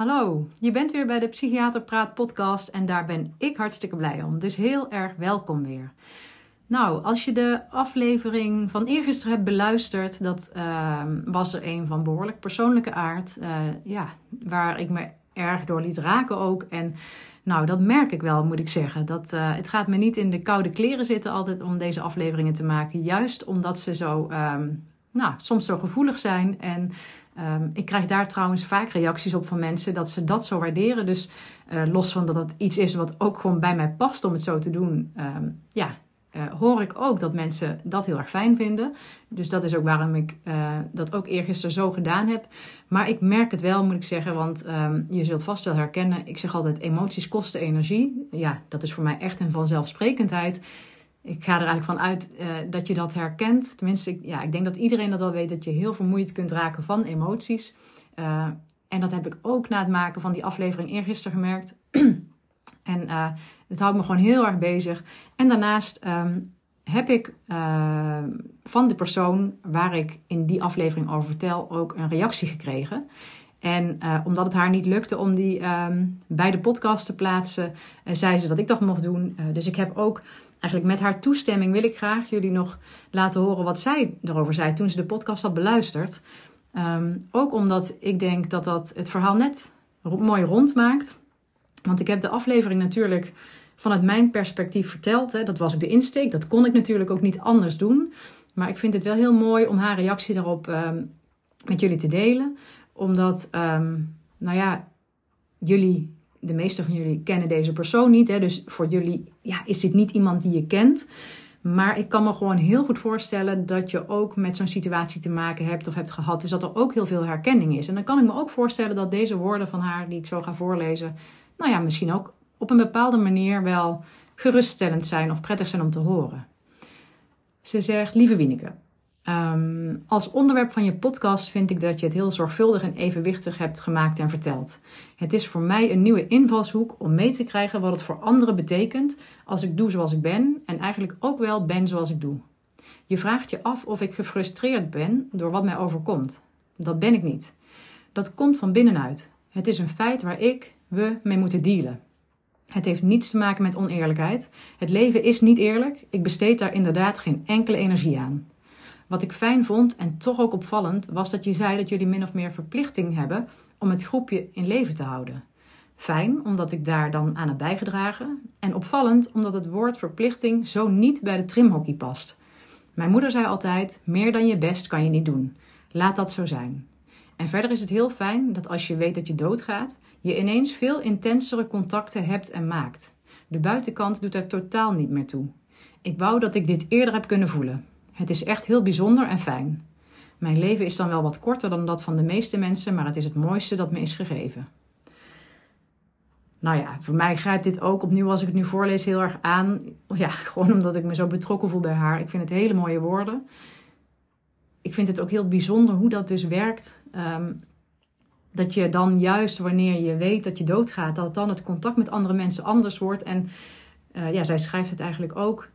Hallo, je bent weer bij de Psychiater Praat podcast en daar ben ik hartstikke blij om. Dus heel erg welkom weer. Nou, als je de aflevering van eergisteren hebt beluisterd, dat uh, was er een van behoorlijk persoonlijke aard. Uh, ja, waar ik me erg door liet raken ook. En nou, dat merk ik wel, moet ik zeggen. Dat, uh, het gaat me niet in de koude kleren zitten altijd om deze afleveringen te maken. Juist omdat ze zo, um, nou, soms zo gevoelig zijn en Um, ik krijg daar trouwens vaak reacties op van mensen dat ze dat zo waarderen. Dus uh, los van dat het iets is wat ook gewoon bij mij past om het zo te doen, um, ja, uh, hoor ik ook dat mensen dat heel erg fijn vinden. Dus dat is ook waarom ik uh, dat ook eergisteren zo gedaan heb. Maar ik merk het wel, moet ik zeggen, want um, je zult vast wel herkennen. Ik zeg altijd: emoties kosten energie. Ja, dat is voor mij echt een vanzelfsprekendheid ik ga er eigenlijk van uit uh, dat je dat herkent. Tenminste, ik, ja, ik denk dat iedereen dat wel weet, dat je heel vermoeid kunt raken van emoties. Uh, en dat heb ik ook na het maken van die aflevering eergisteren gemerkt. en uh, het houdt me gewoon heel erg bezig. En daarnaast um, heb ik van de persoon waar ik in die aflevering over vertel ook een reactie gekregen. En omdat het haar niet lukte om die um, bij de podcast te plaatsen, zei ze dat ik dat mocht doen. Dus ik heb ook eigenlijk met haar toestemming wil ik graag jullie nog laten horen wat zij erover zei toen ze de podcast had beluisterd. Um, ook omdat ik denk dat dat het verhaal net mooi rondmaakt. Want ik heb de aflevering natuurlijk vanuit mijn perspectief verteld. Hè. Dat was ook de insteek. Dat kon ik natuurlijk ook niet anders doen. Maar ik vind het wel heel mooi om haar reactie daarop um, met jullie te delen. Omdat, um, nou ja, jullie de meeste van jullie kennen deze persoon niet. Hè? Dus voor jullie ja, is dit niet iemand die je kent. Maar ik kan me gewoon heel goed voorstellen dat je ook met zo'n situatie te maken hebt of hebt gehad. Dus dat er ook heel veel herkenning is. En dan kan ik me ook voorstellen dat deze woorden van haar, die ik zo ga voorlezen, nou ja, misschien ook op een bepaalde manier wel geruststellend zijn of prettig zijn om te horen. Ze zegt: Lieve Wieneke, Um, als onderwerp van je podcast vind ik dat je het heel zorgvuldig en evenwichtig hebt gemaakt en verteld. Het is voor mij een nieuwe invalshoek om mee te krijgen wat het voor anderen betekent als ik doe zoals ik ben en eigenlijk ook wel ben zoals ik doe. Je vraagt je af of ik gefrustreerd ben door wat mij overkomt. Dat ben ik niet. Dat komt van binnenuit. Het is een feit waar ik, we mee moeten dealen. Het heeft niets te maken met oneerlijkheid. Het leven is niet eerlijk. Ik besteed daar inderdaad geen enkele energie aan. Wat ik fijn vond en toch ook opvallend was dat je zei dat jullie min of meer verplichting hebben om het groepje in leven te houden. Fijn, omdat ik daar dan aan heb bijgedragen. En opvallend, omdat het woord verplichting zo niet bij de trimhockey past. Mijn moeder zei altijd: meer dan je best kan je niet doen. Laat dat zo zijn. En verder is het heel fijn dat als je weet dat je doodgaat, je ineens veel intensere contacten hebt en maakt. De buitenkant doet er totaal niet meer toe. Ik wou dat ik dit eerder heb kunnen voelen. Het is echt heel bijzonder en fijn. Mijn leven is dan wel wat korter dan dat van de meeste mensen, maar het is het mooiste dat me is gegeven. Nou ja, voor mij grijpt dit ook opnieuw als ik het nu voorlees heel erg aan. Ja, gewoon omdat ik me zo betrokken voel bij haar. Ik vind het hele mooie woorden. Ik vind het ook heel bijzonder hoe dat dus werkt. Um, dat je dan juist wanneer je weet dat je doodgaat, dat dan het contact met andere mensen anders wordt. En uh, ja, zij schrijft het eigenlijk ook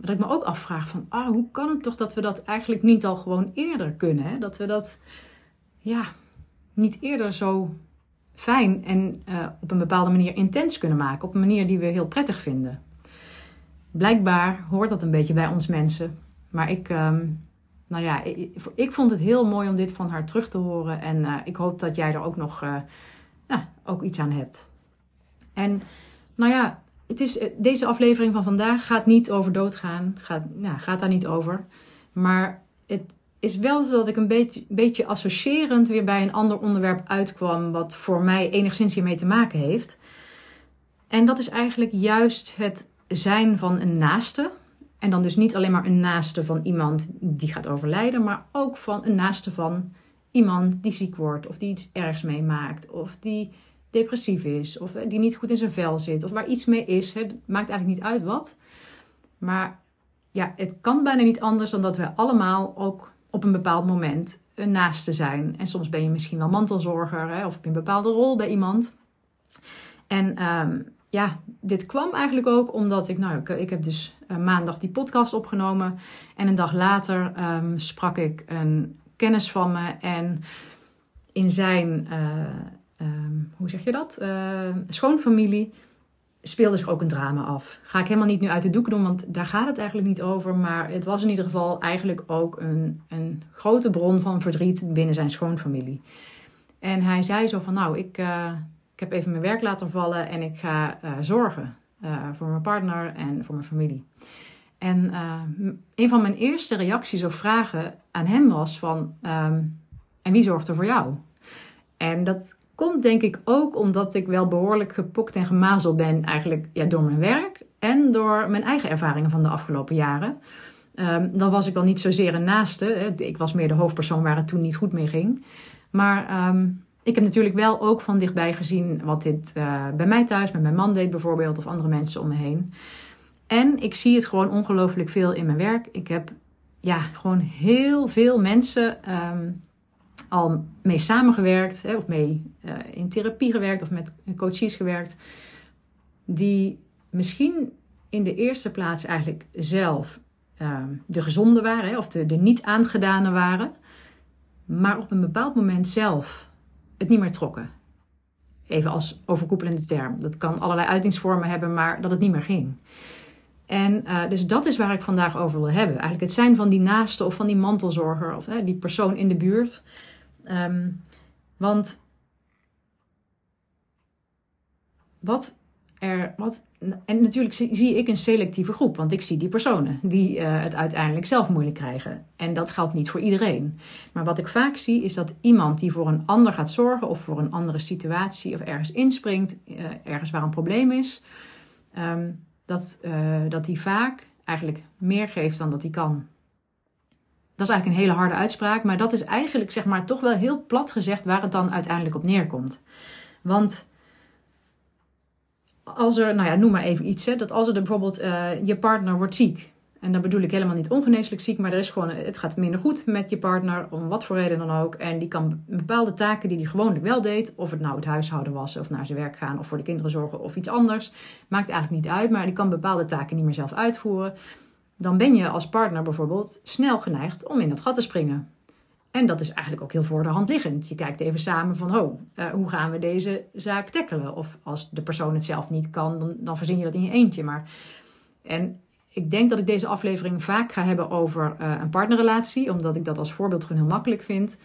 dat ik me ook afvraag van, ah, hoe kan het toch dat we dat eigenlijk niet al gewoon eerder kunnen? Hè? Dat we dat, ja, niet eerder zo fijn en uh, op een bepaalde manier intens kunnen maken. Op een manier die we heel prettig vinden. Blijkbaar hoort dat een beetje bij ons mensen. Maar ik, um, nou ja, ik, vond het heel mooi om dit van haar terug te horen. En uh, ik hoop dat jij er ook nog ja, ook iets aan hebt. En nou ja, het is, deze aflevering van vandaag gaat niet over doodgaan. Gaat, nou, gaat daar niet over. Maar het is wel zo dat ik een beetje, beetje associërend weer bij een ander onderwerp uitkwam. Wat voor mij enigszins hiermee te maken heeft. En dat is eigenlijk juist het zijn van een naaste. En dan dus niet alleen maar een naaste van iemand die gaat overlijden, maar ook van een naaste van iemand die ziek wordt of die iets ergs meemaakt of die depressief is of die niet goed in zijn vel zit of waar iets mee is. Het maakt eigenlijk niet uit wat. Maar ja, het kan bijna niet anders dan dat we allemaal ook op een bepaald moment een naaste zijn. En soms ben je misschien wel mantelzorger hè, of heb je een bepaalde rol bij iemand. En ehm, ja, dit kwam eigenlijk ook omdat ik, nou, ik, ik heb dus uh, maandag die podcast opgenomen. En een dag later um, sprak ik een kennis van me. En in zijn, uh, um, hoe zeg je dat? Uh, schoonfamilie speelde zich ook een drama af. Ga ik helemaal niet nu uit de doeken doen, want daar gaat het eigenlijk niet over. Maar het was in ieder geval eigenlijk ook een, een grote bron van verdriet binnen zijn schoonfamilie. En hij zei zo van, nou, ik ik heb even mijn werk laten vallen en ik ga uh, zorgen uh, voor mijn partner en voor mijn familie. En een van mijn eerste reacties of vragen aan hem was van, um, en wie zorgt er voor jou? En dat komt denk ik ook omdat ik wel behoorlijk gepokt en gemazeld ben eigenlijk ja, door mijn werk en door mijn eigen ervaringen van de afgelopen jaren. Um, dan was ik wel niet zozeer een naaste. Ik was meer de hoofdpersoon waar het toen niet goed mee ging. Maar um, ik heb natuurlijk wel ook van dichtbij gezien wat dit uh, bij mij thuis, met mijn man deed bijvoorbeeld, of andere mensen om me heen. En ik zie het gewoon ongelooflijk veel in mijn werk. Ik heb ja, gewoon heel veel mensen um, al mee samengewerkt, hè, of mee uh, in therapie gewerkt, of met coaches gewerkt, die misschien in de eerste plaats eigenlijk zelf uh, de gezonde waren, hè, of de, de niet aangedane waren, maar op een bepaald moment zelf het niet meer trokken. Even als overkoepelende term. Dat kan allerlei uitingsvormen hebben, maar dat het niet meer ging. En uh, dus dat is waar ik vandaag over wil hebben. Eigenlijk het zijn van die naaste of van die mantelzorger of die persoon in de buurt. Um, want wat er, wat, en natuurlijk zie ik een selectieve groep, want ik zie die personen die uh, het uiteindelijk zelf moeilijk krijgen. En dat geldt niet voor iedereen. Maar wat ik vaak zie is dat iemand die voor een ander gaat zorgen of voor een andere situatie of ergens inspringt, uh, ergens waar een probleem is, um, dat, uh, dat die vaak eigenlijk meer geeft dan dat hij kan. Dat is eigenlijk een hele harde uitspraak, maar dat is eigenlijk zeg maar toch wel heel plat gezegd waar het dan uiteindelijk op neerkomt. Want als er, nou ja, noem maar even iets, hè, dat als er bijvoorbeeld uh, je partner wordt ziek. En dan bedoel ik helemaal niet ongeneeslijk ziek, maar er is gewoon, het gaat minder goed met je partner, om wat voor reden dan ook. En die kan bepaalde taken die hij gewoonlijk wel deed, of het nou het huishouden was, of naar zijn werk gaan, of voor de kinderen zorgen, of iets anders, maakt eigenlijk niet uit, maar die kan bepaalde taken niet meer zelf uitvoeren. Dan ben je als partner bijvoorbeeld snel geneigd om in dat gat te springen. En dat is eigenlijk ook heel voor de hand liggend. Je kijkt even samen van, oh, uh, hoe gaan we deze zaak tackelen? Of als de persoon het zelf niet kan, dan, dan verzin je dat in je eentje. Maar, en ik denk dat ik deze aflevering vaak ga hebben over uh, een partnerrelatie, omdat ik dat als voorbeeld gewoon heel makkelijk vind.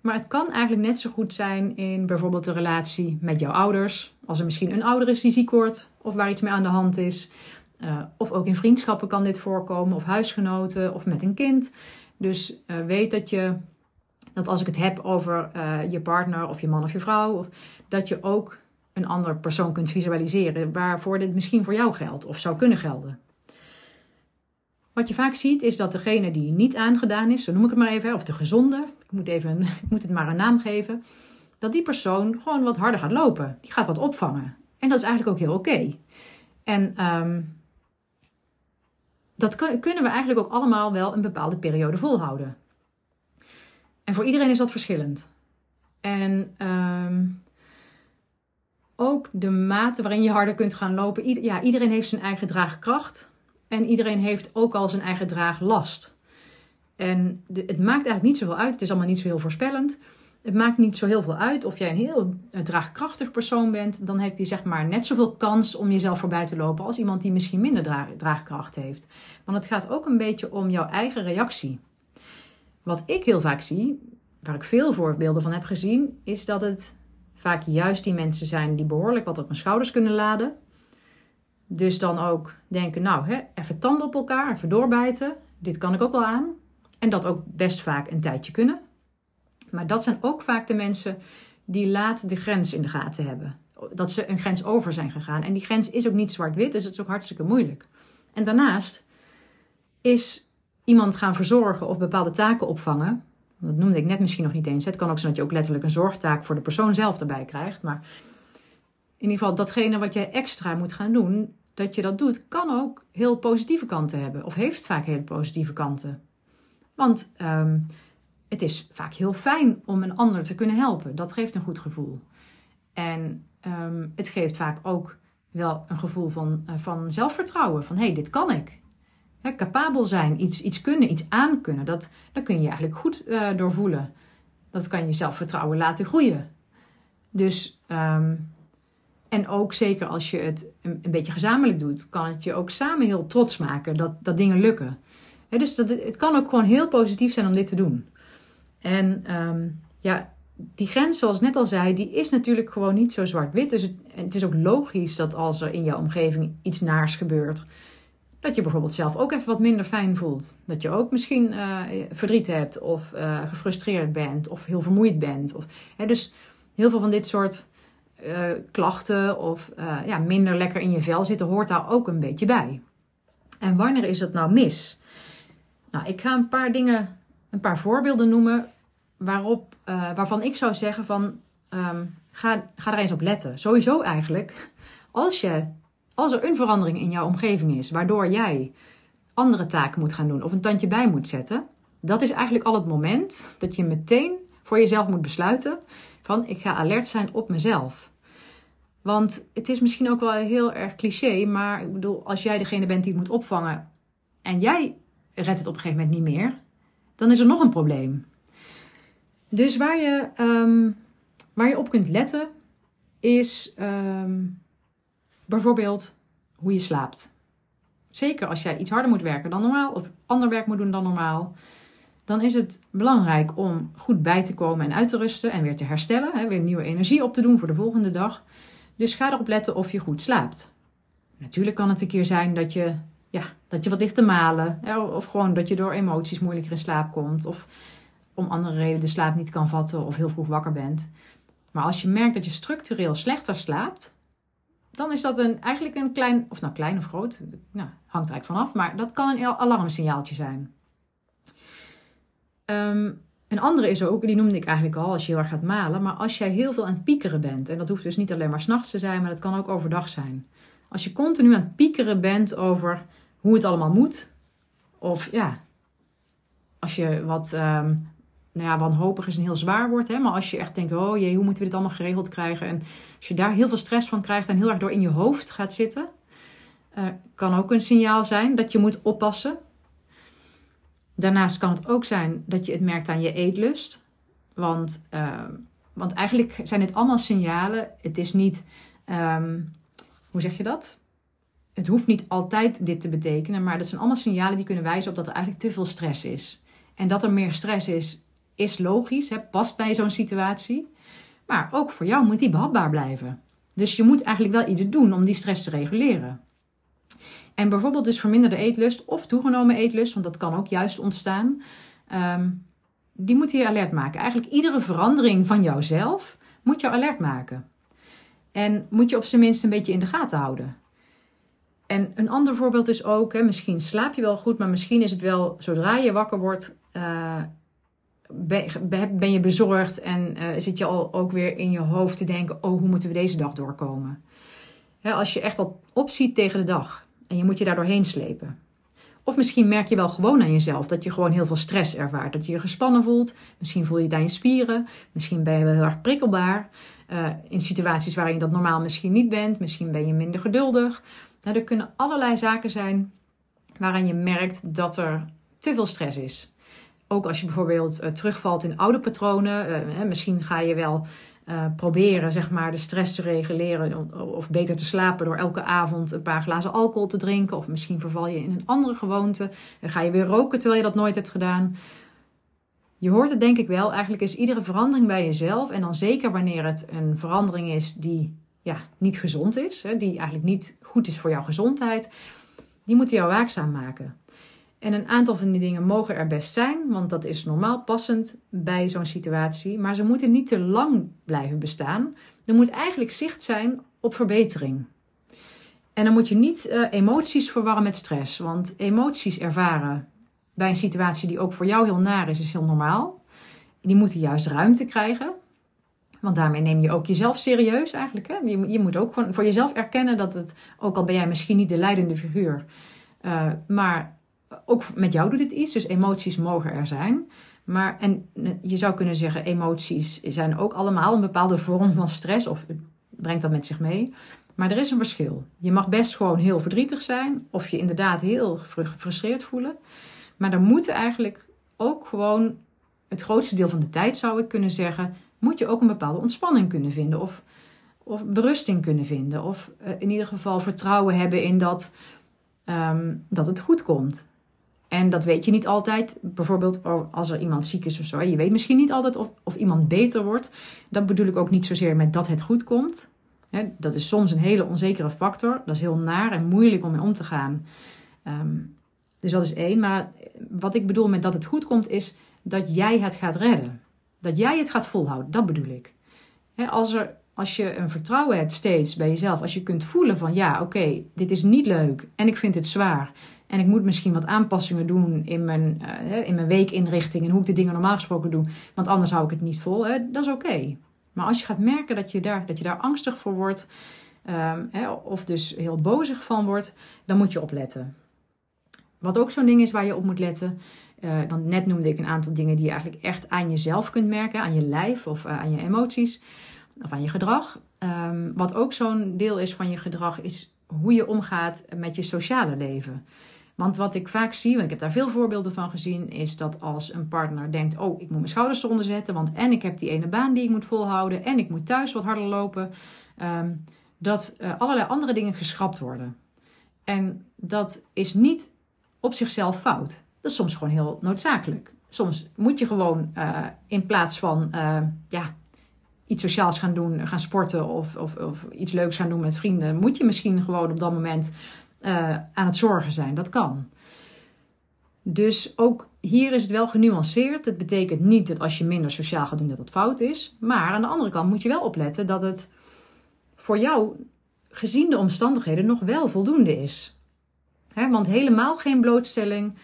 Maar het kan eigenlijk net zo goed zijn in bijvoorbeeld de relatie met jouw ouders. Als er misschien een ouder is die ziek wordt of waar iets mee aan de hand is. Uh, of ook in vriendschappen kan dit voorkomen, of huisgenoten of met een kind. Dus uh, weet dat je dat als ik het heb over uh, je partner of je man of je vrouw, of, dat je ook een ander persoon kunt visualiseren waarvoor dit misschien voor jou geldt of zou kunnen gelden. Wat je vaak ziet is dat degene die niet aangedaan is, zo noem ik het maar even, of de gezonde, ik moet, even, ik moet het maar een naam geven, dat die persoon gewoon wat harder gaat lopen. Die gaat wat opvangen. En dat is eigenlijk ook heel oké. En um, dat kunnen we eigenlijk ook allemaal wel een bepaalde periode volhouden. En voor iedereen is dat verschillend. En um, ook de mate waarin je harder kunt gaan lopen. ja, iedereen heeft zijn eigen draagkracht. En iedereen heeft ook al zijn eigen draaglast. En het maakt eigenlijk niet zoveel uit. Het is allemaal niet zo heel voorspellend. Het maakt niet zo heel veel uit of jij een heel draagkrachtig persoon bent. Dan heb je zeg maar net zoveel kans om jezelf voorbij te lopen als iemand die misschien minder draag, draagkracht heeft. Want het gaat ook een beetje om jouw eigen reactie. Wat ik heel vaak zie, waar ik veel voorbeelden van heb gezien, is dat het vaak juist die mensen zijn die behoorlijk wat op mijn schouders kunnen laden, Dus dan ook denken, nou, hè, even tanden op elkaar, even doorbijten. Dit kan ik ook wel aan. En dat ook best vaak een tijdje kunnen. Maar dat zijn ook vaak de mensen die laat de grens in de gaten hebben. Dat ze een grens over zijn gegaan. En die grens is ook niet zwart-wit, dus het is ook hartstikke moeilijk. En daarnaast is iemand gaan verzorgen of bepaalde taken opvangen. Dat noemde ik net misschien nog niet eens. Het kan ook zijn dat je ook letterlijk een zorgtaak voor de persoon zelf erbij krijgt. Maar in ieder geval datgene wat jij extra moet gaan doen, dat je dat doet, kan ook heel positieve kanten hebben. Of heeft vaak hele positieve kanten. Want ehm, het is vaak heel fijn om een ander te kunnen helpen. Dat geeft een goed gevoel. En ehm, het geeft vaak ook wel een gevoel van, uh, van zelfvertrouwen. Van hé, hey, dit kan ik. Capabel zijn, iets, iets kunnen, iets aankunnen. Dat, daar kun je, eigenlijk goed uh, door voelen. Dat kan je zelfvertrouwen laten groeien. Dus, um, en ook zeker als je het een, beetje gezamenlijk doet, kan het je ook samen heel trots maken dat, dat dingen lukken. Dus dat, het kan ook gewoon heel positief zijn om dit te doen. En um, ja, die grens, zoals ik net al zei, die is natuurlijk gewoon niet zo zwart-wit. Dus het, het, is ook logisch dat als er in jouw omgeving iets naars gebeurt, dat je bijvoorbeeld zelf ook even wat minder fijn voelt. Dat je ook misschien uh, verdriet hebt of uh, gefrustreerd bent of heel vermoeid bent. Of, hè, dus heel veel van dit soort uh, klachten of ja, minder lekker in je vel zitten, hoort daar ook een beetje bij. En wanneer is het nou mis? Nou, ik ga een paar dingen, een paar voorbeelden noemen waarop, waarvan ik zou zeggen van um, ga, ga er eens op letten. Sowieso eigenlijk, als je als er een verandering in jouw omgeving is, waardoor jij andere taken moet gaan doen of een tandje bij moet zetten, dat is eigenlijk al het moment dat je meteen voor jezelf moet besluiten van ik ga alert zijn op mezelf. Want het is misschien ook wel heel erg cliché, maar ik bedoel, als jij degene bent die het moet opvangen en jij redt het op een gegeven moment niet meer, dan is er nog een probleem. Dus waar je, um, waar je op kunt letten is um, bijvoorbeeld hoe je slaapt. Zeker als jij iets harder moet werken dan normaal of ander werk moet doen dan normaal, dan is het belangrijk om goed bij te komen en uit te rusten en weer te herstellen, hè, weer nieuwe energie op te doen voor de volgende dag. Dus ga erop letten of je goed slaapt. Natuurlijk kan het een keer zijn dat je, ja, dat je wat ligt te malen, of gewoon dat je door emoties moeilijker in slaap komt, of om andere redenen de slaap niet kan vatten of heel vroeg wakker bent. Maar als je merkt dat je structureel slechter slaapt, dan is dat een, eigenlijk een klein, of nou klein of groot, nou, hangt er eigenlijk vanaf, maar dat kan een alarmsignaaltje zijn. Um, een andere is ook, die noemde ik eigenlijk al als je heel erg gaat malen, maar als jij heel veel aan het piekeren bent, en dat hoeft dus niet alleen maar s'nachts te zijn, maar dat kan ook overdag zijn. Als je continu aan het piekeren bent over hoe het allemaal moet, of ja, als je wat um, nou ja, wanhopig is een heel zwaar woord. Hè? Maar als je echt denkt, oh jee, hoe moeten we dit allemaal geregeld krijgen? En als je daar heel veel stress van krijgt en heel erg door in je hoofd gaat zitten, uh, kan ook een signaal zijn dat je moet oppassen. Daarnaast kan het ook zijn dat je het merkt aan je eetlust. Want, uh, want eigenlijk zijn dit allemaal signalen. Het is niet, um, hoe zeg je dat? Het hoeft niet altijd dit te betekenen, maar dat zijn allemaal signalen die kunnen wijzen op dat er eigenlijk te veel stress is. En dat er meer stress is, is logisch, hè, past bij zo'n situatie. Maar ook voor jou moet die behapbaar blijven. Dus je moet eigenlijk wel iets doen om die stress te reguleren. En bijvoorbeeld dus verminderde eetlust of toegenomen eetlust, want dat kan ook juist ontstaan. Um, die moet je alert maken. Eigenlijk iedere verandering van jouzelf moet je alert maken. En moet je op zijn minst een beetje in de gaten houden. En een ander voorbeeld is ook, hè, misschien slaap je wel goed, maar misschien is het wel zodra je wakker wordt, uh, ben je bezorgd en uh, zit je al ook weer in je hoofd te denken: oh, hoe moeten we deze dag doorkomen? als je echt al opziet tegen de dag en je moet je daar doorheen slepen. Of misschien merk je wel gewoon aan jezelf dat je gewoon heel veel stress ervaart. Dat je je gespannen voelt. Misschien voel je het aan je spieren. Misschien ben je wel heel erg prikkelbaar. Uh, in situaties waarin je dat normaal misschien niet bent. Misschien ben je minder geduldig. Nou, er kunnen allerlei zaken zijn waaraan je merkt dat er te veel stress is. Ook als je bijvoorbeeld uh, terugvalt in oude patronen. Uh, misschien ga je wel uh, proberen zeg maar, de stress te reguleren of beter te slapen door elke avond een paar glazen alcohol te drinken. Of misschien verval je in een andere gewoonte. Dan ga je weer roken terwijl je dat nooit hebt gedaan. Je hoort het denk ik wel. Eigenlijk is iedere verandering bij jezelf. En dan zeker wanneer het een verandering is die ja, niet gezond is, hè, die eigenlijk niet goed is voor jouw gezondheid, die moeten jou waakzaam maken. En een aantal van die dingen mogen er best zijn, want dat is normaal passend bij zo'n situatie. Maar ze moeten niet te lang blijven bestaan. Er moet eigenlijk zicht zijn op verbetering. En dan moet je niet uh, emoties verwarren met stress. Want emoties ervaren bij een situatie die ook voor jou heel naar is, is heel normaal. Die moeten juist ruimte krijgen. Want daarmee neem je ook jezelf serieus eigenlijk. Hè? Je, je moet ook gewoon voor jezelf erkennen dat het, ook al ben jij misschien niet de leidende figuur, uh, maar ook met jou doet het iets. Dus emoties mogen er zijn. Maar en je zou kunnen zeggen, emoties zijn ook allemaal een bepaalde vorm van stress of brengt dat met zich mee. Maar er is een verschil. Je mag best gewoon heel verdrietig zijn of je inderdaad heel gefrustreerd voelen. Maar er moet eigenlijk ook gewoon het grootste deel van de tijd, zou ik kunnen zeggen, moet je ook een bepaalde ontspanning kunnen vinden of, of berusting kunnen vinden. Of uh, in ieder geval vertrouwen hebben in dat, um, dat het goed komt. En dat weet je niet altijd. Bijvoorbeeld als er iemand ziek is of zo. Je weet misschien niet altijd of, of iemand beter wordt. Dat bedoel ik ook niet zozeer met dat het goed komt. dat is soms een hele onzekere factor. Dat is heel naar en moeilijk om mee om te gaan. Um, dus dat is één. Maar wat ik bedoel met dat het goed komt, is dat jij het gaat redden. Dat jij het gaat volhouden. Dat bedoel ik. als, er, als je een vertrouwen hebt steeds bij jezelf. Als je kunt voelen van ja, oké, dit is niet leuk. En ik vind het zwaar. En ik moet misschien wat aanpassingen doen in mijn, uh, in mijn weekinrichting en hoe ik de dingen normaal gesproken doe. Want anders hou ik het niet vol. Dat is oké. Maar als je gaat merken dat je daar, dat je daar angstig voor wordt, hè, of dus heel bozig van wordt, dan moet je opletten. Wat ook zo'n ding is waar je op moet letten. Uh, want net noemde ik een aantal dingen die je eigenlijk echt aan jezelf kunt merken, aan je lijf of uh, aan je emoties of aan je gedrag. Um, wat ook zo'n deel is van je gedrag, is hoe je omgaat met je sociale leven. Want wat ik vaak zie, want ik heb daar veel voorbeelden van gezien, is dat als een partner denkt: Oh, ik moet mijn schouders eronder zetten, want en ik heb die ene baan die ik moet volhouden, en ik moet thuis wat harder lopen, um, dat uh, allerlei andere dingen geschrapt worden. En dat is niet op zichzelf fout. Dat is soms gewoon heel noodzakelijk. Soms moet je gewoon uh, in plaats van uh, ja, iets sociaals gaan doen, gaan sporten of, of, of, iets leuks gaan doen met vrienden, moet je misschien gewoon op dat moment uh, aan het zorgen zijn. Dat kan. Dus ook hier is het wel genuanceerd. Het betekent niet dat als je minder sociaal gaat doen dat dat fout is. Maar aan de andere kant moet je wel opletten dat het voor jou, gezien de omstandigheden, nog wel voldoende is. Want helemaal geen blootstelling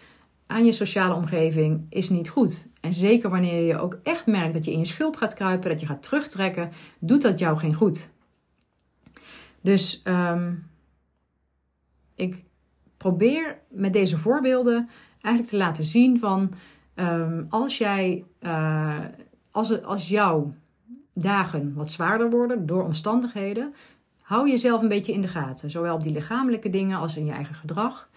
aan je sociale omgeving is niet goed. En zeker wanneer je ook echt merkt dat je in je schulp gaat kruipen, dat je gaat terugtrekken, doet dat jou geen goed. Dus um, ik probeer met deze voorbeelden eigenlijk te laten zien van um, als jij, uh, als, als jouw dagen wat zwaarder worden door omstandigheden, hou jezelf een beetje in de gaten. Zowel op die lichamelijke dingen als in je eigen gedrag.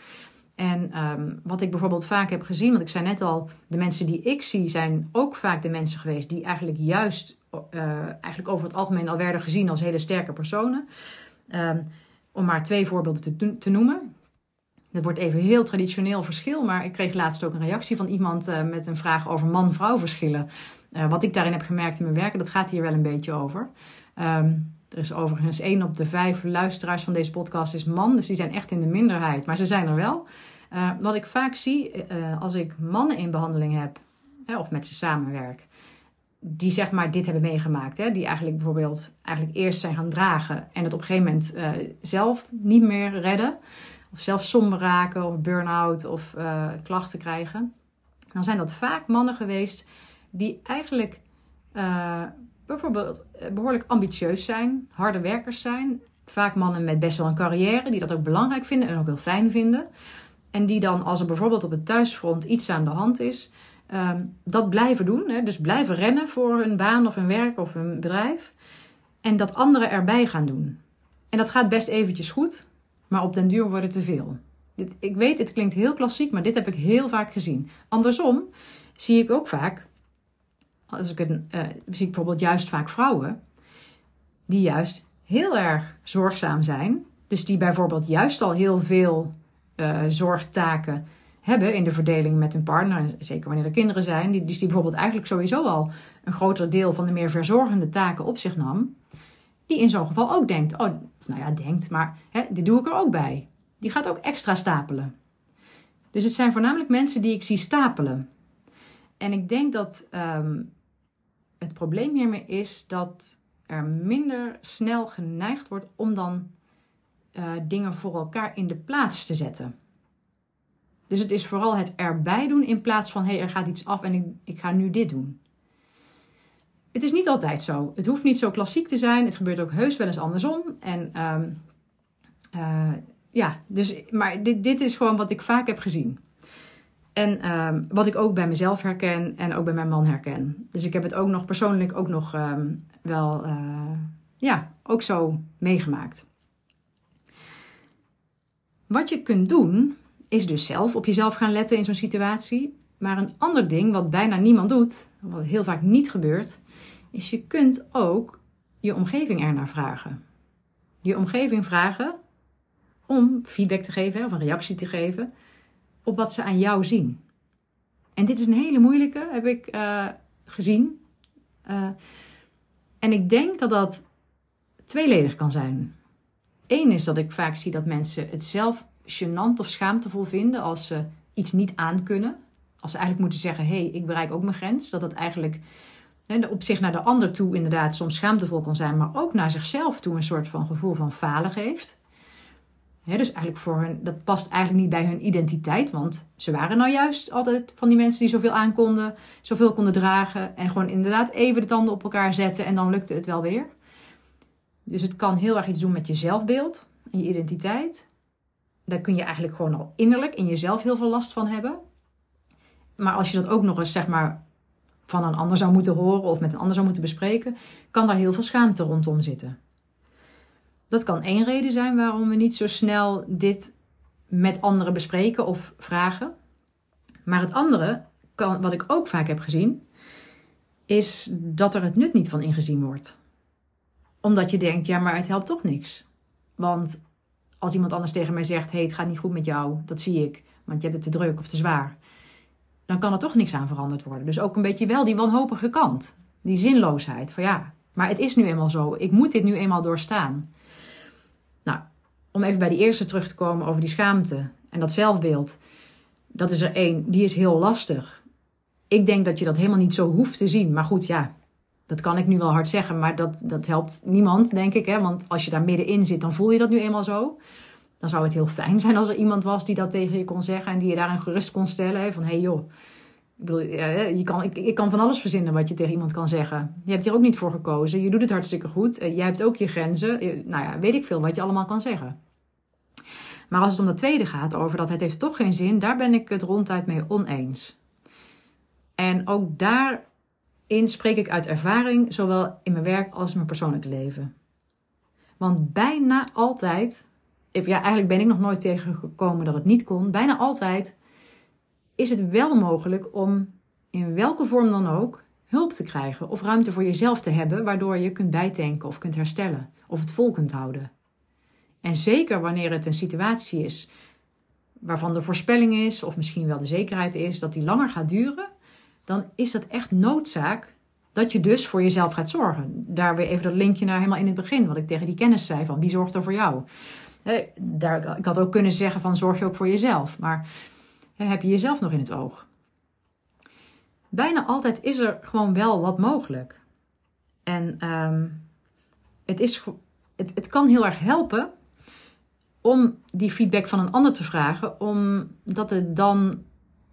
En um, wat ik bijvoorbeeld vaak heb gezien, want ik zei net al, de mensen die ik zie zijn ook vaak de mensen geweest die eigenlijk juist, uh, eigenlijk over het algemeen al werden gezien als hele sterke personen. Um, om maar twee voorbeelden te, te noemen. Dat wordt even heel traditioneel verschil, maar ik kreeg laatst ook een reactie van iemand uh, met een vraag over man-vrouw verschillen. Uh, wat ik daarin heb gemerkt in mijn werk, dat gaat hier wel een beetje over. Um, er is overigens één op de vijf luisteraars van deze podcast is man, dus die zijn echt in de minderheid, maar ze zijn er wel. Uh, wat ik vaak zie als ik mannen in behandeling heb, of met ze samenwerk, die zeg maar dit hebben meegemaakt. Hè? Die eigenlijk bijvoorbeeld eigenlijk eerst zijn gaan dragen en het op een gegeven moment uh, zelf niet meer redden. Of zelf somber raken of burn-out of klachten krijgen. Dan zijn dat vaak mannen geweest die eigenlijk bijvoorbeeld behoorlijk ambitieus zijn, harde werkers zijn. Vaak mannen met best wel een carrière die dat ook belangrijk vinden en ook heel fijn vinden. En die dan als er bijvoorbeeld op het thuisfront iets aan de hand is, um, dat blijven doen. Hè? Dus blijven rennen voor hun baan of hun werk of hun bedrijf. En dat anderen erbij gaan doen. En dat gaat best eventjes goed, maar op den duur wordt het te veel. Ik weet, het klinkt heel klassiek, maar dit heb ik heel vaak gezien. Andersom zie ik ook vaak, als ik een, uh, zie ik bijvoorbeeld juist vaak vrouwen, die juist heel erg zorgzaam zijn. Dus die bijvoorbeeld juist al heel veel uh, zorgtaken hebben in de verdeling met hun partner, zeker wanneer er kinderen zijn, die, dus die bijvoorbeeld eigenlijk sowieso al een groter deel van de meer verzorgende taken op zich nam, die in zo'n geval ook denkt, oh, nou ja, denkt, maar hè, dit doe ik er ook bij. Die gaat ook extra stapelen. Dus het zijn voornamelijk mensen die ik zie stapelen. En ik denk dat ehm, het probleem hiermee is dat er minder snel geneigd wordt om dan uh, dingen voor elkaar in de plaats te zetten. Dus het is vooral het erbij doen in plaats van hé, hey, er gaat iets af en ik, ik ga nu dit doen. Het is niet altijd zo. Het hoeft niet zo klassiek te zijn. Het gebeurt ook heus wel eens andersom. En um, uh, ja, dus, maar dit, dit is gewoon wat ik vaak heb gezien. En um, wat ik ook bij mezelf herken en ook bij mijn man herken. Dus ik heb het ook nog persoonlijk ook nog um, wel, uh, ja, ook zo meegemaakt. Wat je kunt doen, is dus zelf op jezelf gaan letten in zo'n situatie. Maar een ander ding wat bijna niemand doet, wat heel vaak niet gebeurt, is je kunt ook je omgeving ernaar vragen. Je omgeving vragen om feedback te geven of een reactie te geven op wat ze aan jou zien. En dit is een hele moeilijke, heb ik uh, gezien. Uh, en ik denk dat dat tweeledig kan zijn. Eén is dat ik vaak zie dat mensen het zelf gênant of schaamtevol vinden als ze iets niet aankunnen. Als ze eigenlijk moeten zeggen: hé, hey, ik bereik ook mijn grens. Dat dat eigenlijk op zich naar de ander toe inderdaad soms schaamtevol kan zijn, maar ook naar zichzelf toe een soort van gevoel van falen geeft. Dus eigenlijk voor hun, dat past eigenlijk niet bij hun identiteit, want ze waren nou juist altijd van die mensen die zoveel aankonden, zoveel konden dragen en gewoon inderdaad even de tanden op elkaar zetten en dan lukte het wel weer. Dus het kan heel erg iets doen met je zelfbeeld en je identiteit. Daar kun je eigenlijk gewoon al innerlijk in jezelf heel veel last van hebben. Maar als je dat ook nog eens zeg maar van een ander zou moeten horen of met een ander zou moeten bespreken, kan daar heel veel schaamte rondom zitten. Dat kan één reden zijn waarom we niet zo snel dit met anderen bespreken of vragen. Maar het andere, kan, wat ik ook vaak heb gezien, is dat er het nut niet van ingezien wordt. Omdat je denkt, ja, maar het helpt toch niks. Want als iemand anders tegen mij zegt: hey, het gaat niet goed met jou, dat zie ik, want je hebt het te druk of te zwaar, dan kan er toch niks aan veranderd worden. Dus ook een beetje wel die wanhopige kant, die zinloosheid van ja, maar het is nu eenmaal zo, ik moet dit nu eenmaal doorstaan. Om even bij die eerste terug te komen over die schaamte en dat zelfbeeld, dat is er één, die is heel lastig. Ik denk dat je dat helemaal niet zo hoeft te zien, maar goed, ja, dat kan ik nu wel hard zeggen, maar dat, dat helpt niemand, denk ik. Hè? Want als je daar middenin zit, dan voel je dat nu eenmaal zo. Dan zou het heel fijn zijn als er iemand was die dat tegen je kon zeggen en die je daarin gerust kon stellen. Van hé hey joh, ik, bedoel, je kan, ik, kan van alles verzinnen wat je tegen iemand kan zeggen. Je hebt hier ook niet voor gekozen. Je doet het hartstikke goed. Eh, jij hebt ook je grenzen. Nou ja, weet ik veel wat je allemaal kan zeggen. Maar als het om dat tweede gaat, over dat het heeft toch geen zin, daar ben ik het ronduit mee oneens. En ook daar in spreek ik uit ervaring, zowel in mijn werk als in mijn persoonlijke leven. Want bijna altijd, ja, eigenlijk ben ik nog nooit tegengekomen dat het niet kon, bijna altijd is het wel mogelijk om in welke vorm dan ook hulp te krijgen of ruimte voor jezelf te hebben, waardoor je kunt bijtanken of kunt herstellen of het vol kunt houden. En zeker wanneer het een situatie is waarvan de voorspelling is, of misschien wel de zekerheid is, dat die langer gaat duren, dan is dat echt noodzaak dat je dus voor jezelf gaat zorgen. Daar weer even dat linkje naar helemaal in het begin, wat ik tegen die kennis zei van wie zorgt er voor jou. Daar, ik had ook kunnen zeggen van zorg je ook voor jezelf, maar heb je jezelf nog in het oog? Bijna altijd is er gewoon wel wat mogelijk. En um, het, is, het, het kan heel erg helpen om die feedback van een ander te vragen, omdat het dan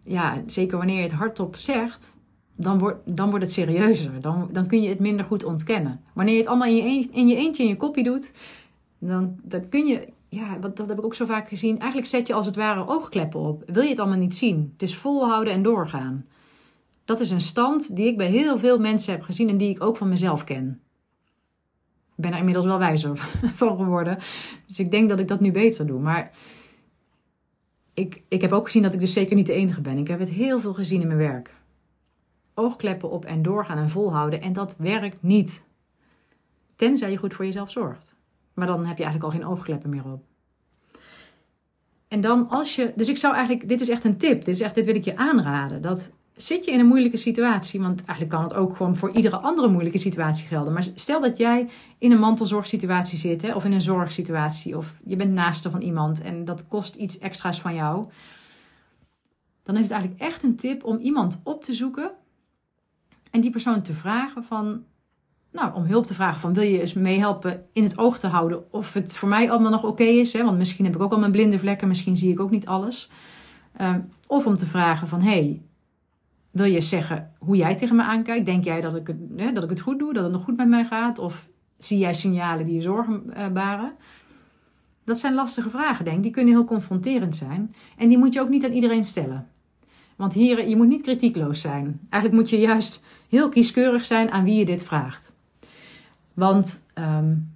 ja, zeker wanneer je het hardop zegt, dan, wordt dan wordt het serieuzer. Dan, dan kun je het minder goed ontkennen. Wanneer je het allemaal in je, in je eentje in je kopje doet, dan, dan kun je, ja, dat, dat heb ik ook zo vaak gezien. Eigenlijk zet je als het ware oogkleppen op. Wil je het allemaal niet zien? Het is volhouden en doorgaan. Dat is een stand die ik bij heel veel mensen heb gezien en die ik ook van mezelf ken. Ik ben er inmiddels wel wijzer van geworden. Dus ik denk dat ik dat nu beter doe. Maar ik, ik heb ook gezien dat ik dus zeker niet de enige ben. Ik heb het heel veel gezien in mijn werk. Oogkleppen op en doorgaan en volhouden. En dat werkt niet. Tenzij je goed voor jezelf zorgt. Maar dan heb je eigenlijk al geen oogkleppen meer op. En dan als je. Dus ik zou eigenlijk. Dit is echt een tip. Dit, is echt, dit wil ik je aanraden. Dat zit je in een moeilijke situatie, want eigenlijk kan het ook gewoon voor iedere andere moeilijke situatie gelden. Maar stel dat jij in een mantelzorgsituatie zit, hè, of in een zorgsituatie, of je bent naaste van iemand en dat kost iets extra's van jou. Dan is het eigenlijk echt een tip om iemand op te zoeken en die persoon te vragen van, nou, om hulp te vragen van wil je eens meehelpen in het oog te houden of het voor mij allemaal nog oké is. Hè? Want misschien heb ik ook al mijn blinde vlekken, misschien zie ik ook niet alles. Ehm, of om te vragen van hey, wil je zeggen hoe jij tegen me aankijkt? Denk jij dat ik, het, hè, dat ik het goed doe, dat het nog goed met mij gaat? Of zie jij signalen die je zorgen uh, baren? Dat zijn lastige vragen, denk ik. Die kunnen heel confronterend zijn. En die moet je ook niet aan iedereen stellen. Want hier, je moet niet kritiekloos zijn. Eigenlijk moet je juist heel kieskeurig zijn aan wie je dit vraagt. Want um,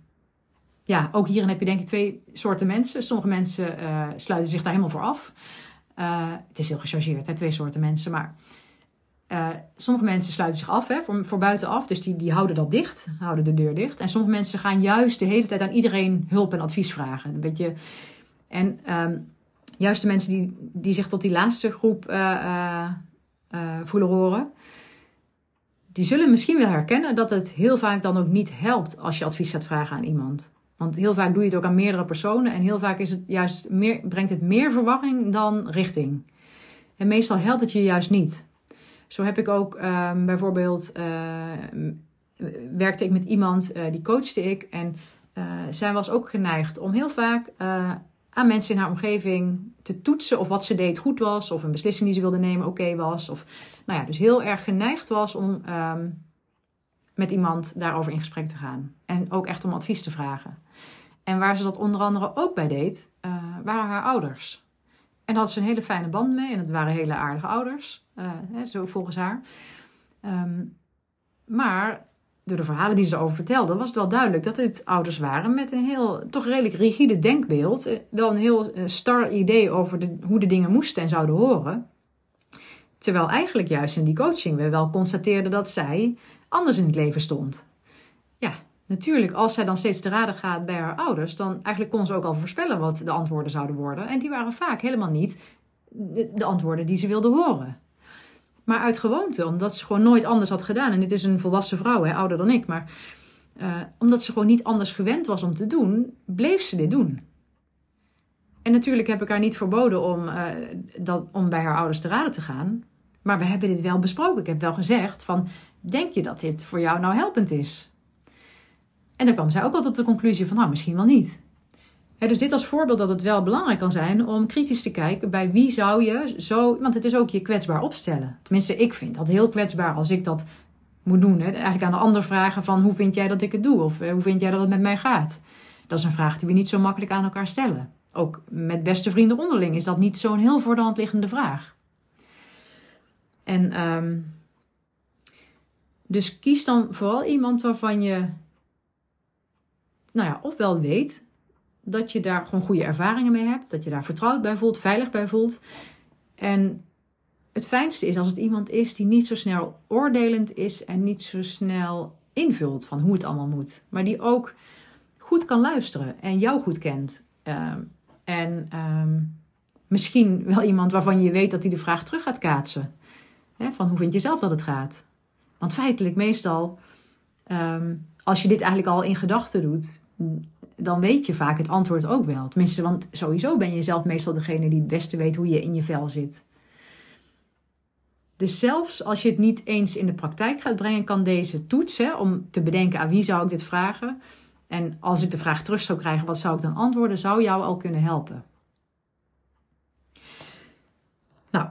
ja, ook hierin heb je denk ik twee soorten mensen. Sommige mensen uh, sluiten zich daar helemaal voor af. Uh, het is heel gechargeerd, hè, twee soorten mensen. Maar uh, sommige mensen sluiten zich af hè, voor, voor buitenaf. Dus die, die houden dat dicht, houden de deur dicht. En sommige mensen gaan juist de hele tijd aan iedereen hulp en advies vragen. Een beetje, en um, juist de mensen die, die zich tot die laatste groep voelen horen die zullen misschien wel herkennen dat het heel vaak dan ook niet helpt als je advies gaat vragen aan iemand. Want heel vaak doe je het ook aan meerdere personen en heel vaak is het juist meer, brengt het meer verwarring dan richting. En meestal helpt het je juist niet. Zo heb ik ook um, bijvoorbeeld, uh, werkte ik met iemand, uh, die coachte ik. En uh, zij was ook geneigd om heel vaak aan mensen in haar omgeving te toetsen of wat ze deed goed was. Of een beslissing die ze wilde nemen oké was. Of nou ja, dus heel erg geneigd was om um, met iemand daarover in gesprek te gaan. En ook echt om advies te vragen. En waar ze dat onder andere ook bij deed, uh, waren haar ouders. En daar had ze een hele fijne band mee. En het waren hele aardige ouders, uh, hè, zo volgens haar. Um, maar door de verhalen die ze erover vertelde, was het wel duidelijk dat het ouders waren met een heel, toch redelijk rigide denkbeeld. Eh, wel een heel star idee over de, hoe de dingen moesten en zouden horen. Terwijl eigenlijk juist in die coaching we wel constateerden dat zij anders in het leven stond. Ja, natuurlijk, als zij dan steeds te raden gaat bij haar ouders, dan eigenlijk kon ze ook al voorspellen wat de antwoorden zouden worden. En die waren vaak helemaal niet de, antwoorden die ze wilde horen. Maar uit gewoonte, omdat ze gewoon nooit anders had gedaan. En dit is een volwassen vrouw, hè, ouder dan ik. Maar uh, omdat ze gewoon niet anders gewend was om te doen, bleef ze dit doen. En natuurlijk heb ik haar niet verboden om, uh, dat, om bij haar ouders te raden te gaan. Maar we hebben dit wel besproken. Ik heb wel gezegd van, denk je dat dit voor jou nou helpend is? En dan kwam zij ook wel tot de conclusie van, nou, misschien wel niet. Dus dit als voorbeeld dat het wel belangrijk kan zijn om kritisch te kijken bij wie zou je zo, want het is ook je kwetsbaar opstellen. Tenminste, ik vind dat heel kwetsbaar als ik dat moet doen. Eigenlijk aan de ander vragen van, hoe vind jij dat ik het doe? Of hoe vind jij dat het met mij gaat? Dat is een vraag die we niet zo makkelijk aan elkaar stellen. Ook met beste vrienden onderling is dat niet zo'n heel voor de hand liggende vraag. En um, dus kies dan vooral iemand waarvan je, nou ja, ofwel weet dat je daar gewoon goede ervaringen mee hebt, dat je daar vertrouwd bij voelt, veilig bij voelt. En het fijnste is als het iemand is die niet zo snel oordelend is en niet zo snel invult van hoe het allemaal moet, maar die ook goed kan luisteren en jou goed kent. Uh, en um, misschien wel iemand waarvan je weet dat hij de vraag terug gaat kaatsen. Van hoe vind je zelf dat het gaat? Want feitelijk meestal, um, als je dit eigenlijk al in gedachten doet, dan weet je vaak het antwoord ook wel. Tenminste, want sowieso ben je zelf meestal degene die het beste weet hoe je in je vel zit. Dus zelfs als je het niet eens in de praktijk gaat brengen, kan deze toets, hè, om te bedenken aan wie zou ik dit vragen. En als ik de vraag terug zou krijgen, wat zou ik dan antwoorden, zou jou al kunnen helpen. Nou,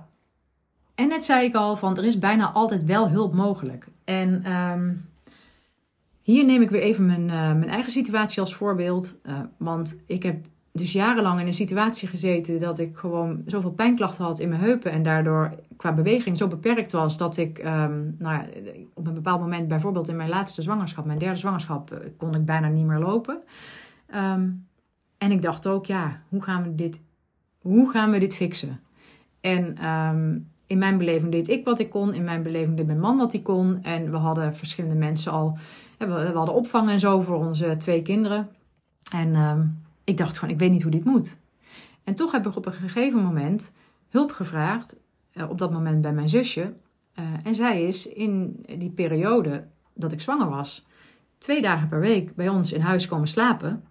en net zei ik al, van er is bijna altijd wel hulp mogelijk. En um, hier neem ik weer even mijn, uh, mijn eigen situatie als voorbeeld. Uh, want ik heb dus jarenlang in een situatie gezeten dat ik gewoon zoveel pijnklachten had in mijn heupen. En daardoor qua beweging zo beperkt was dat ik um, nou ja, op een bepaald moment, bijvoorbeeld in mijn laatste zwangerschap, mijn derde zwangerschap, uh, kon ik bijna niet meer lopen. Um, en ik dacht ook, ja, hoe gaan we dit, hoe gaan we dit fixen? En um, in mijn beleving deed ik wat ik kon. In mijn beleving deed mijn man wat hij kon. En we hadden verschillende mensen al. We, hadden opvang en zo voor onze twee kinderen. En uh, ik dacht gewoon, ik weet niet hoe dit moet. En toch heb ik op een gegeven moment hulp gevraagd. Uh, op dat moment bij mijn zusje. Eh, en zij is in die periode dat ik zwanger was, twee dagen per week bij ons in huis komen slapen.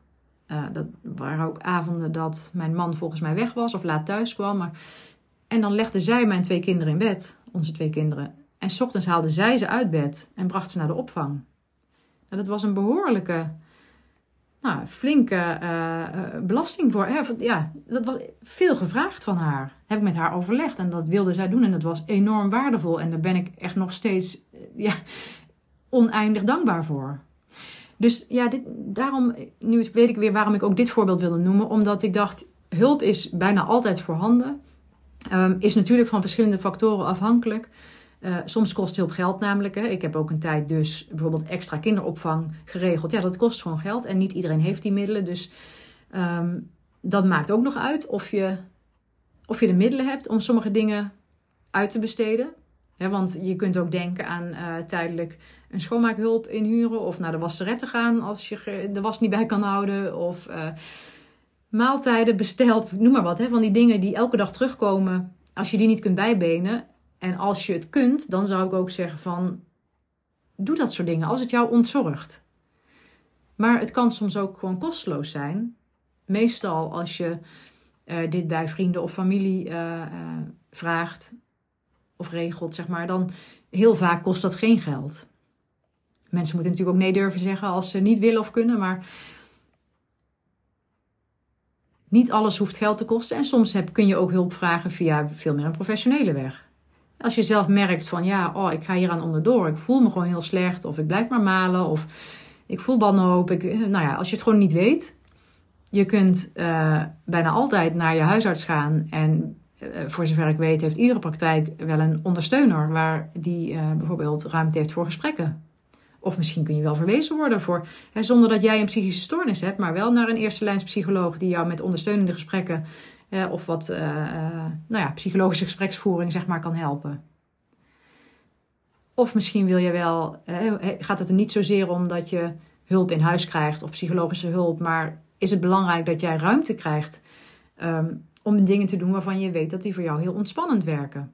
Uh, dat waren ook avonden dat mijn man volgens mij weg was of laat thuis kwam. Maar... En dan legde zij mijn twee kinderen in bed, onze twee kinderen. En s ochtends haalde zij ze uit bed en bracht ze naar de opvang. Nou, dat was een behoorlijke, nou, flinke uh, belasting voor. Hè? Ja, dat was veel gevraagd van haar. Heb ik met haar overlegd en dat wilde zij doen en dat was enorm waardevol. En daar ben ik echt nog steeds ja, oneindig dankbaar voor. Dus ja, dit, daarom, nu weet ik weer waarom ik ook dit voorbeeld wilde noemen. Omdat ik dacht, hulp is bijna altijd voorhanden. Um, is natuurlijk van verschillende factoren afhankelijk. Uh, soms kost hulp geld namelijk. Hè. Ik heb ook een tijd dus bijvoorbeeld extra kinderopvang geregeld. Ja, dat kost gewoon geld en niet iedereen heeft die middelen. Dus um, dat maakt ook nog uit of je, of je de middelen hebt om sommige dingen uit te besteden. Want je kunt ook denken aan uh, tijdelijk een schoonmaakhulp inhuren of naar de wasseret te gaan als je de was niet bij kan houden. Of uh, maaltijden besteld, noem maar wat. Hè, van die dingen die elke dag terugkomen. Als je die niet kunt bijbenen en als je het kunt, dan zou ik ook zeggen van doe dat soort dingen als het jou ontzorgt. Maar het kan soms ook gewoon kosteloos zijn. Meestal als je uh, dit bij vrienden of familie uh, vraagt of regelt, zeg maar, dan heel vaak kost dat geen geld. Mensen moeten natuurlijk ook nee durven zeggen als ze niet willen of kunnen, maar niet alles hoeft geld te kosten. En soms heb, kun je ook hulp vragen via veel meer een professionele weg. Als je zelf merkt van ja, oh, ik ga hier aan onderdoor, ik voel me gewoon heel slecht, of ik blijf maar malen, of ik voel wanhoop. Ik, nou ja, als je het gewoon niet weet, je kunt uh, bijna altijd naar je huisarts gaan en uh, voor zover ik weet, heeft iedere praktijk wel een ondersteuner waar die bijvoorbeeld ruimte heeft voor gesprekken. Of misschien kun je wel verwezen worden voor, hè, zonder dat jij een psychische stoornis hebt, maar wel naar een eerste lijns psycholoog die jou met ondersteunende gesprekken eh, of wat uh, nou ja, psychologische gespreksvoering zeg maar, kan helpen. Of misschien wil je wel, gaat het er niet zozeer om dat je hulp in huis krijgt of psychologische hulp, maar is het belangrijk dat jij ruimte krijgt um, om dingen te doen waarvan je weet dat die voor jou heel ontspannend werken.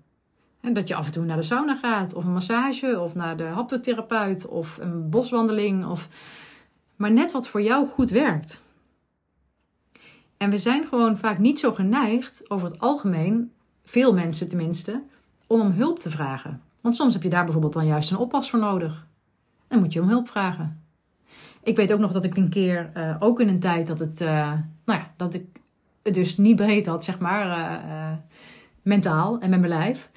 En dat je af en toe naar de sauna gaat, of een massage, of naar de haptotherapeut, of een boswandeling, of maar net wat voor jou goed werkt. En we zijn gewoon vaak niet zo geneigd, over het algemeen, veel mensen tenminste, om om hulp te vragen. Want soms heb je daar bijvoorbeeld dan juist een oppas voor nodig. Dan moet je om hulp vragen. Ik weet ook nog dat ik een keer, uh, ook in een tijd dat het, uh, nou ja, dat ik het dus niet breed had, zeg maar, uh, mentaal en met mijn lijf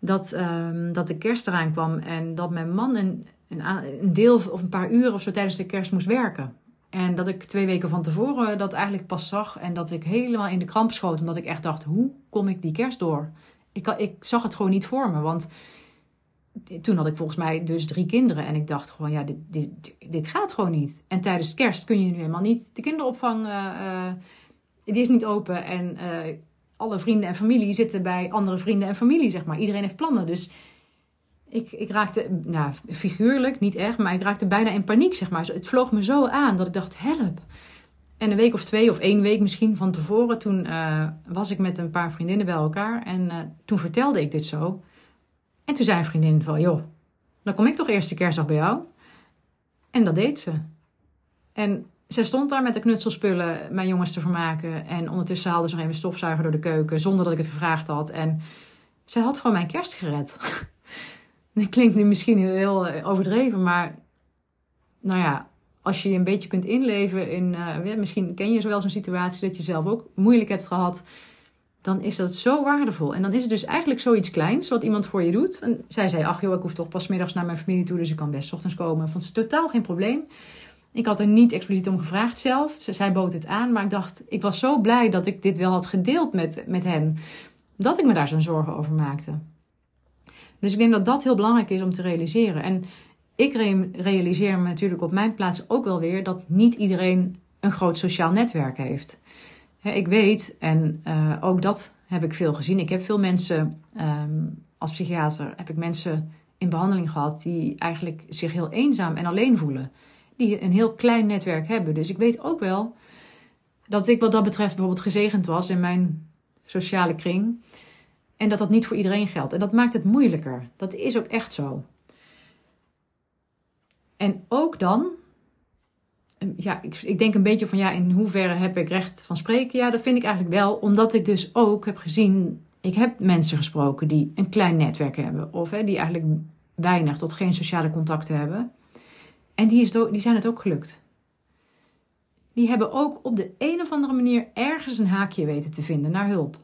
dat, um, dat de kerst eraan kwam en dat mijn man een, een, een, deel of een paar uur of zo tijdens de kerst moest werken. En dat ik twee weken van tevoren dat eigenlijk pas zag en dat ik helemaal in de kramp schoot. Omdat ik echt dacht, hoe kom ik die kerst door? Ik, ik zag het gewoon niet voor me, want toen had ik volgens mij dus drie kinderen. En ik dacht gewoon, ja, dit, dit, dit gaat gewoon niet. En tijdens kerst kun je nu helemaal niet de kinderopvang, uh, uh, die is niet open. En uh, alle vrienden en familie zitten bij andere vrienden en familie, zeg maar. Iedereen heeft plannen. Dus ik, ik raakte, nou, figuurlijk, niet echt, maar ik raakte bijna in paniek, zeg maar. Het vloog me zo aan dat ik dacht, help. En een week of twee of één week misschien van tevoren, toen uh, was ik met een paar vriendinnen bij elkaar. En uh, toen vertelde ik dit zo. En toen zei een vriendin van, joh, dan kom ik toch eerste kerstdag bij jou. En dat deed ze. En zij stond daar met de knutselspullen mijn jongens te vermaken. En ondertussen haalde ze nog even stofzuiger door de keuken zonder dat ik het gevraagd had. En zij had gewoon mijn kerst gered. Dat klinkt nu misschien heel eh, overdreven, maar nou ja, als je je een beetje kunt inleven in, uh, misschien ken je wel zo'n situatie dat je zelf ook moeilijk hebt gehad, dan is dat zo waardevol. En dan is het dus eigenlijk zoiets kleins wat iemand voor je doet. En zij zei, ach joh, ik hoef toch pas middags naar mijn familie toe, dus ik kan best ochtends komen. Vond ze totaal geen probleem. Ik had er niet expliciet om gevraagd zelf. Zij bood het aan, maar ik dacht, ik was zo blij dat ik dit wel had gedeeld met, met hen, dat ik me daar zo'n zorgen over maakte. Dus ik denk dat dat heel belangrijk is om te realiseren. En ik realiseer me natuurlijk op mijn plaats ook wel weer dat niet iedereen een groot sociaal netwerk heeft. Ik weet, en uh, ook dat heb ik veel gezien. Ik heb veel mensen, um, als psychiater, heb ik mensen in behandeling gehad die eigenlijk zich heel eenzaam en alleen voelen die een heel klein netwerk hebben. Dus ik weet ook wel dat ik wat dat betreft bijvoorbeeld gezegend was in mijn sociale kring. En dat dat niet voor iedereen geldt. En dat maakt het moeilijker. Dat is ook echt zo. En ook dan, ja, ik, ik denk een beetje van ja, in hoeverre heb ik recht van spreken? Ja, dat vind ik eigenlijk wel, omdat ik dus ook heb gezien, ik heb mensen gesproken die een klein netwerk hebben, of hè, die eigenlijk weinig tot geen sociale contacten hebben. En die, is die zijn het ook gelukt. Die hebben ook op de een of andere manier ergens een haakje weten te vinden naar hulp.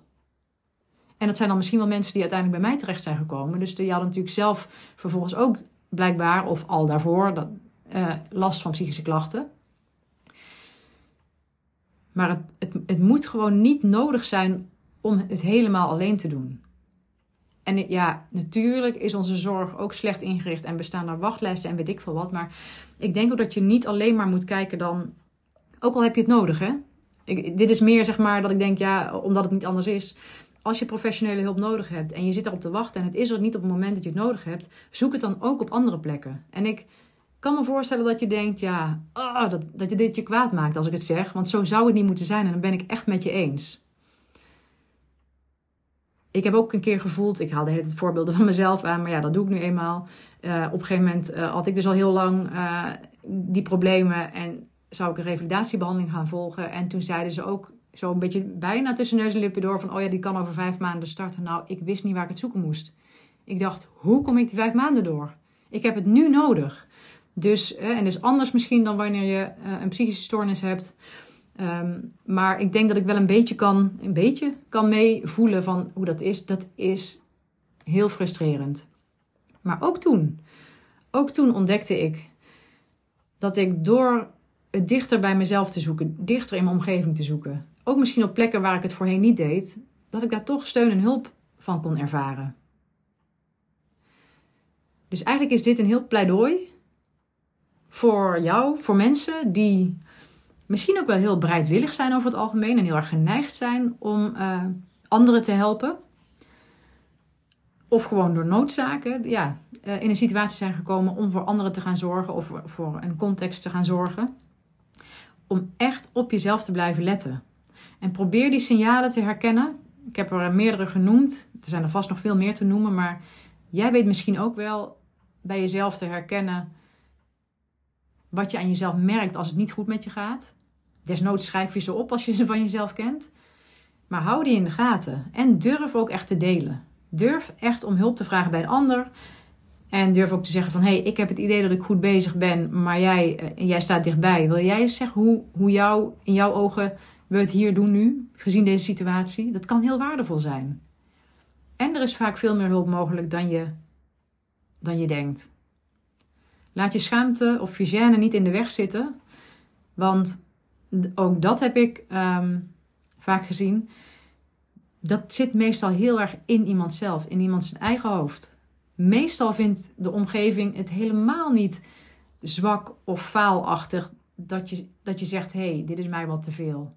En dat zijn dan misschien wel mensen die uiteindelijk bij mij terecht zijn gekomen. Dus die hadden natuurlijk zelf vervolgens ook blijkbaar, of al daarvoor, dat, uh, last van psychische klachten. Maar het, het, het moet gewoon niet nodig zijn om het helemaal alleen te doen. En ja, natuurlijk is onze zorg ook slecht ingericht en bestaan er wachtlijsten en weet ik veel wat. Maar ik denk ook dat je niet alleen maar moet kijken dan, ook al heb je het nodig hè. Ik, dit is meer zeg maar dat ik denk, ja, omdat het niet anders is. Als je professionele hulp nodig hebt en je zit erop te wachten en het is er niet op het moment dat je het nodig hebt, zoek het dan ook op andere plekken. En ik kan me voorstellen dat je denkt, ja, oh, dat, dat je dit je kwaad maakt als ik het zeg, want zo zou het niet moeten zijn en dan ben ik echt met je eens. Ik heb ook een keer gevoeld, ik haalde het voorbeelden van mezelf aan, maar ja, dat doe ik nu eenmaal. Uh, op een gegeven moment uh, had ik dus al heel lang uh, die problemen en zou ik een revalidatiebehandeling gaan volgen. En toen zeiden ze ook zo een beetje bijna tussen neus en lippen door van, oh ja, die kan over vijf maanden starten. Nou, ik wist niet waar ik het zoeken moest. Ik dacht, hoe kom ik die vijf maanden door? Ik heb het nu nodig. Dus, en dat is anders misschien dan wanneer je een psychische stoornis hebt. Um, maar ik denk dat ik wel een beetje kan, een beetje kan meevoelen van hoe dat is. Dat is heel frustrerend. Maar ook toen, ook toen ontdekte ik dat ik door het dichter bij mezelf te zoeken, dichter in mijn omgeving te zoeken, ook misschien op plekken waar ik het voorheen niet deed, dat ik daar toch steun en hulp van kon ervaren. Dus eigenlijk is dit een heel pleidooi voor jou, voor mensen die misschien ook wel heel bereidwillig zijn over het algemeen en heel erg geneigd zijn om uh, anderen te helpen. Of gewoon door noodzaken ja, uh, in een situatie zijn gekomen om voor anderen te gaan zorgen of voor een context te gaan zorgen. Om echt op jezelf te blijven letten. En probeer die signalen te herkennen. Ik heb er meerdere genoemd. Er zijn er vast nog veel meer te noemen. Maar jij weet misschien ook wel bij jezelf te herkennen wat je aan jezelf merkt als het niet goed met je gaat. Desnoods schrijf je ze op als je ze van jezelf kent. Maar hou die in de gaten. En durf ook echt te delen. Durf echt om hulp te vragen bij een ander. En durf ook te zeggen van... hé, hey, ik heb het idee dat ik goed bezig ben... maar jij, uh, jij staat dichtbij. Wil jij eens zeggen hoe, hoe jou, in jouw ogen we het hier doen nu... gezien deze situatie? Dat kan heel waardevol zijn. En er is vaak veel meer hulp mogelijk dan je, dan je denkt. Laat je schaamte of je niet in de weg zitten... want ook dat heb ik um, vaak gezien. Dat zit meestal heel erg in iemand zelf, in iemand zijn eigen hoofd. Meestal vindt de omgeving het helemaal niet zwak of faalachtig dat je, dat je zegt: hé, hey, dit is mij wat te veel.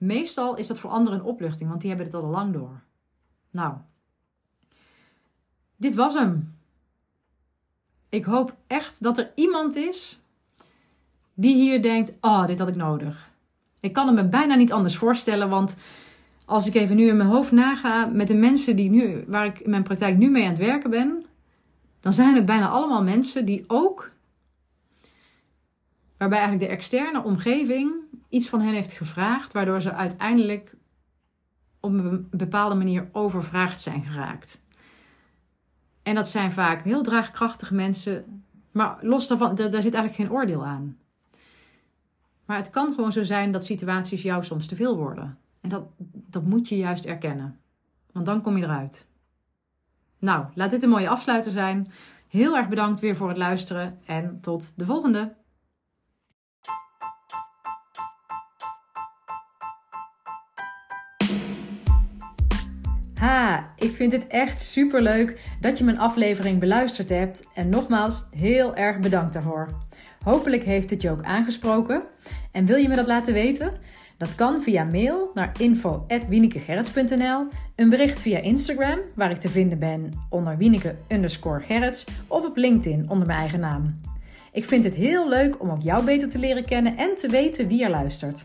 Meestal is dat voor anderen een opluchting, want die hebben het al lang door. Nou, dit was hem. Ik hoop echt dat er iemand is die hier denkt: Oh, dit had ik nodig. Ik kan het me bijna niet anders voorstellen, want als ik even nu in mijn hoofd naga met de mensen die nu, waar ik in mijn praktijk nu mee aan het werken ben, dan zijn het bijna allemaal mensen die ook, waarbij eigenlijk de externe omgeving iets van hen heeft gevraagd, waardoor ze uiteindelijk op een bepaalde manier overvraagd zijn geraakt. En dat zijn vaak heel draagkrachtige mensen, maar los daarvan, daar zit eigenlijk geen oordeel aan. Maar het kan gewoon zo zijn dat situaties jou soms te veel worden. En dat, dat moet je juist erkennen. Want dan kom je eruit. Nou, laat dit een mooie afsluiter zijn. Heel erg bedankt weer voor het luisteren en tot de volgende. Ha, ik vind het echt super leuk dat je mijn aflevering beluisterd hebt. En nogmaals, heel erg bedankt daarvoor. Hopelijk heeft het je ook aangesproken. En wil je me dat laten weten? Dat kan via mail naar info.wienekegerrits.nl, een bericht via Instagram, waar ik te vinden ben onder Wieneke underscore of op LinkedIn onder mijn eigen naam. Ik vind het heel leuk om ook jou beter te leren kennen en te weten wie er luistert.